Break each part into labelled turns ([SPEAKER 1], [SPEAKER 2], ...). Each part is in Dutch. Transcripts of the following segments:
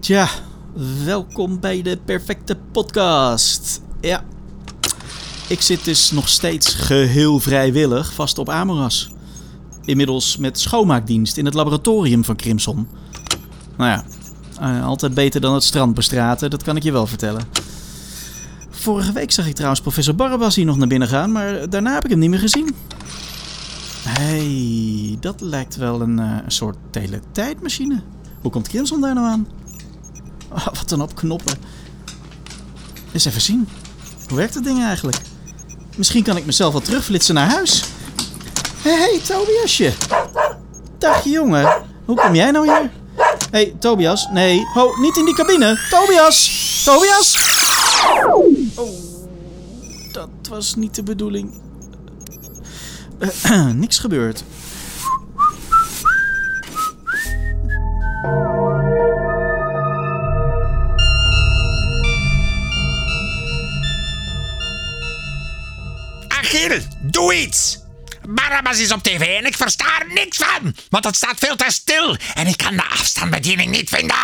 [SPEAKER 1] Tja, welkom bij de perfecte podcast. Ja, ik zit dus nog steeds geheel vrijwillig vast op Amoras. Inmiddels met schoonmaakdienst in het laboratorium van Crimson. Nou ja, eh, altijd beter dan het strand bestraten, dat kan ik je wel vertellen. Vorige week zag ik trouwens professor Barabbas hier nog naar binnen gaan, maar daarna heb ik hem niet meer gezien. hey, dat lijkt wel een, een soort teletijdmachine. Hoe komt Crimson daar nou aan? Oh, wat een op knoppen. Eens even zien. Hoe werkt dat ding eigenlijk? Misschien kan ik mezelf wel terugflitsen naar huis. Hé, hey, hey, Tobiasje. Dag jongen. Hoe kom jij nou hier? Hé, hey, Tobias. Nee. Ho, niet in die cabine. Tobias. Tobias. Oh, dat was niet de bedoeling. Niks gebeurd.
[SPEAKER 2] Doe iets! Barabbas is op tv en ik versta er niks van, want het staat veel te stil en ik kan de afstandsbediening niet vinden.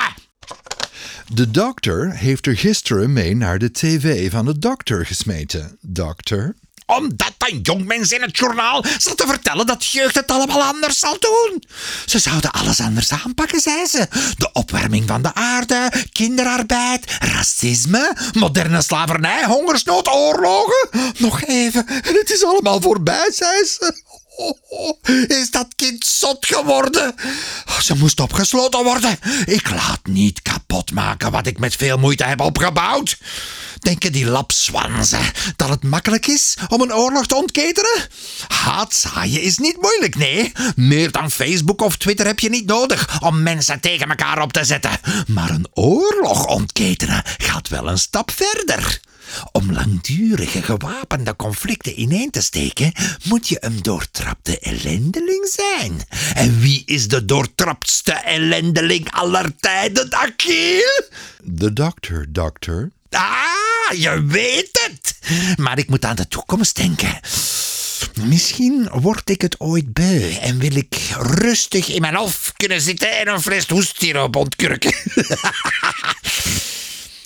[SPEAKER 3] De dokter heeft er gisteren mee naar de tv van de dokter gesmeten. Dokter?
[SPEAKER 2] Omdat een jongmens in het journaal zat te vertellen dat jeugd het allemaal anders zal doen. Ze zouden alles anders aanpakken, zei ze. De opwarming van de aarde, kinderarbeid, racisme, moderne slavernij, hongersnood, oorlogen. Nog even en het is allemaal voorbij, zei ze. Is dat kind zot geworden? Ze moest opgesloten worden. Ik laat niet kapot maken wat ik met veel moeite heb opgebouwd. Denken die lapswanzen dat het makkelijk is om een oorlog te ontketenen? Haatzaaien is niet moeilijk, nee. Meer dan Facebook of Twitter heb je niet nodig om mensen tegen elkaar op te zetten. Maar een oorlog ontketenen gaat wel een stap verder. Om langdurige gewapende conflicten ineen te steken, moet je een doortrapte ellendeling zijn. En wie is de doortraptste ellendeling aller tijden, Achille?
[SPEAKER 3] De dokter, dokter.
[SPEAKER 2] Ah, je weet het. Maar ik moet aan de toekomst denken. Misschien word ik het ooit beu en wil ik rustig in mijn hof kunnen zitten en een fles hoestsiroop ontkurken.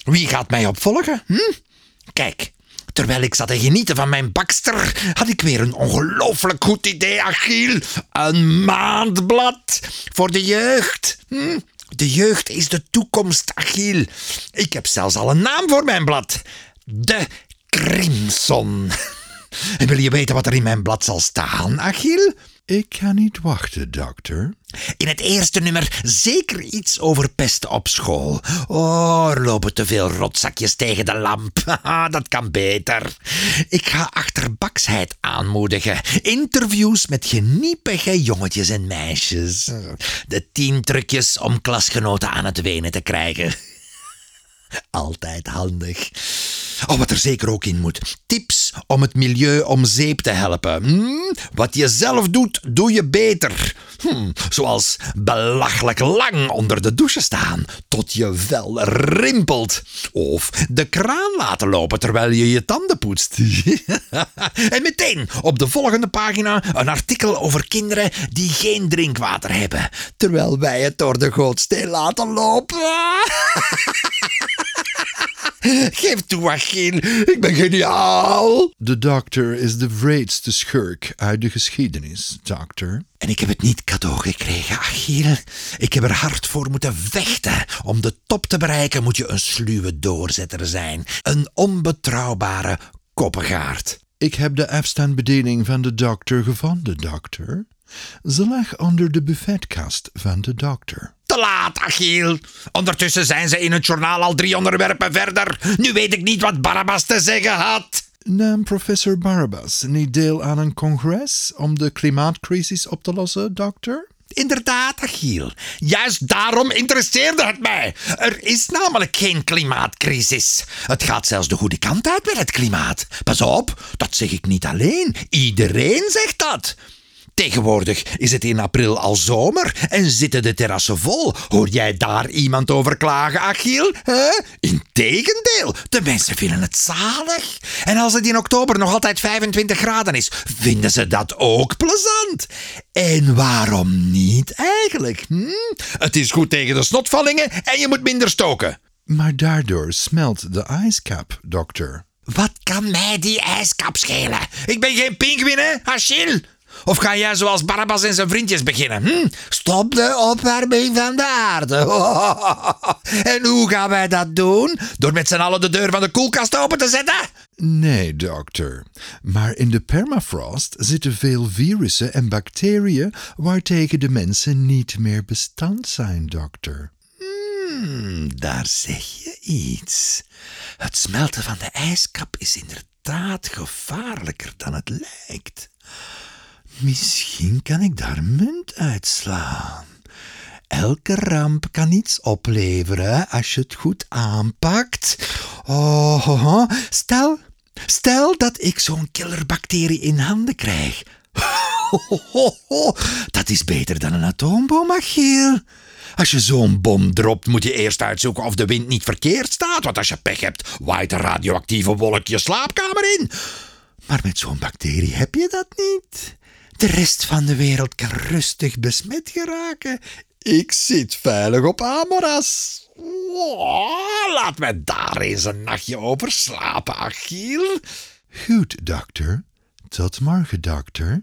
[SPEAKER 2] Wie gaat mij opvolgen? Hm? Kijk, terwijl ik zat te genieten van mijn bakster, had ik weer een ongelooflijk goed idee, Achille. Een maandblad voor de jeugd. Hm? De jeugd is de toekomst, Achille. Ik heb zelfs al een naam voor mijn blad. De Crimson. En wil je weten wat er in mijn blad zal staan, Achille?
[SPEAKER 3] Ik kan niet wachten, dokter.
[SPEAKER 2] In het eerste nummer zeker iets over pesten op school. Oh, er lopen te veel rotzakjes tegen de lamp. Dat kan beter. Ik ga achterbaksheid aanmoedigen. Interviews met geniepige jongetjes en meisjes. De tien trucjes om klasgenoten aan het wenen te krijgen. Altijd handig. Oh, wat er zeker ook in moet. Tips om het milieu om zeep te helpen. Hm? Wat je zelf doet, doe je beter. Hm, zoals belachelijk lang onder de douche staan tot je vel rimpelt. Of de kraan laten lopen terwijl je je tanden poetst. en meteen op de volgende pagina een artikel over kinderen die geen drinkwater hebben. Terwijl wij het door de gootsteen laten lopen. Geef toe, Achille. Ik ben geniaal.
[SPEAKER 3] De dokter is de wreedste schurk uit de geschiedenis, dokter.
[SPEAKER 2] En ik heb het niet cadeau gekregen, Achille. Ik heb er hard voor moeten vechten. Om de top te bereiken moet je een sluwe doorzetter zijn. Een onbetrouwbare koppengaard.
[SPEAKER 3] Ik heb de afstandsbediening van de dokter gevonden, dokter. Ze lag onder de buffetkast van de dokter.
[SPEAKER 2] Te laat, Achille. Ondertussen zijn ze in het journaal al drie onderwerpen verder. Nu weet ik niet wat Barabbas te zeggen had.
[SPEAKER 3] Nam professor Barabbas niet deel aan een congres om de klimaatcrisis op te lossen, dokter?
[SPEAKER 2] Inderdaad, Achille. Juist daarom interesseerde het mij. Er is namelijk geen klimaatcrisis. Het gaat zelfs de goede kant uit met het klimaat. Pas op, dat zeg ik niet alleen. Iedereen zegt dat. Tegenwoordig is het in april al zomer en zitten de terrassen vol. Hoor jij daar iemand over klagen, Achiel? Huh? Integendeel, de mensen vinden het zalig. En als het in oktober nog altijd 25 graden is, vinden ze dat ook plezant. En waarom niet eigenlijk? Hm? Het is goed tegen de snotvallingen en je moet minder stoken.
[SPEAKER 3] Maar daardoor smelt de ijskap, dokter.
[SPEAKER 2] Wat kan mij die ijskap schelen? Ik ben geen pinguïn, hè, Achille? Of ga jij zoals Barabbas en zijn vriendjes beginnen? Hm? Stop de opwarming van de aarde. en hoe gaan wij dat doen? Door met z'n allen de deur van de koelkast open te zetten?
[SPEAKER 3] Nee, dokter. Maar in de permafrost zitten veel virussen en bacteriën waartegen de mensen niet meer bestand zijn, dokter.
[SPEAKER 2] Hmm, daar zeg je iets. Het smelten van de ijskap is inderdaad gevaarlijker dan het lijkt. Misschien kan ik daar munt uitslaan. Elke ramp kan iets opleveren als je het goed aanpakt. Oh, stel, stel dat ik zo'n killerbacterie in handen krijg. Dat is beter dan een atoomboom, Achiel. Als je zo'n bom dropt, moet je eerst uitzoeken of de wind niet verkeerd staat. Want als je pech hebt, waait een radioactieve wolk je slaapkamer in. Maar met zo'n bacterie heb je dat niet. De rest van de wereld kan rustig besmet geraken. Ik zit veilig op Amoras. Laat mij daar eens een nachtje over slapen, Achiel.
[SPEAKER 3] Goed, dokter. Tot morgen, dokter.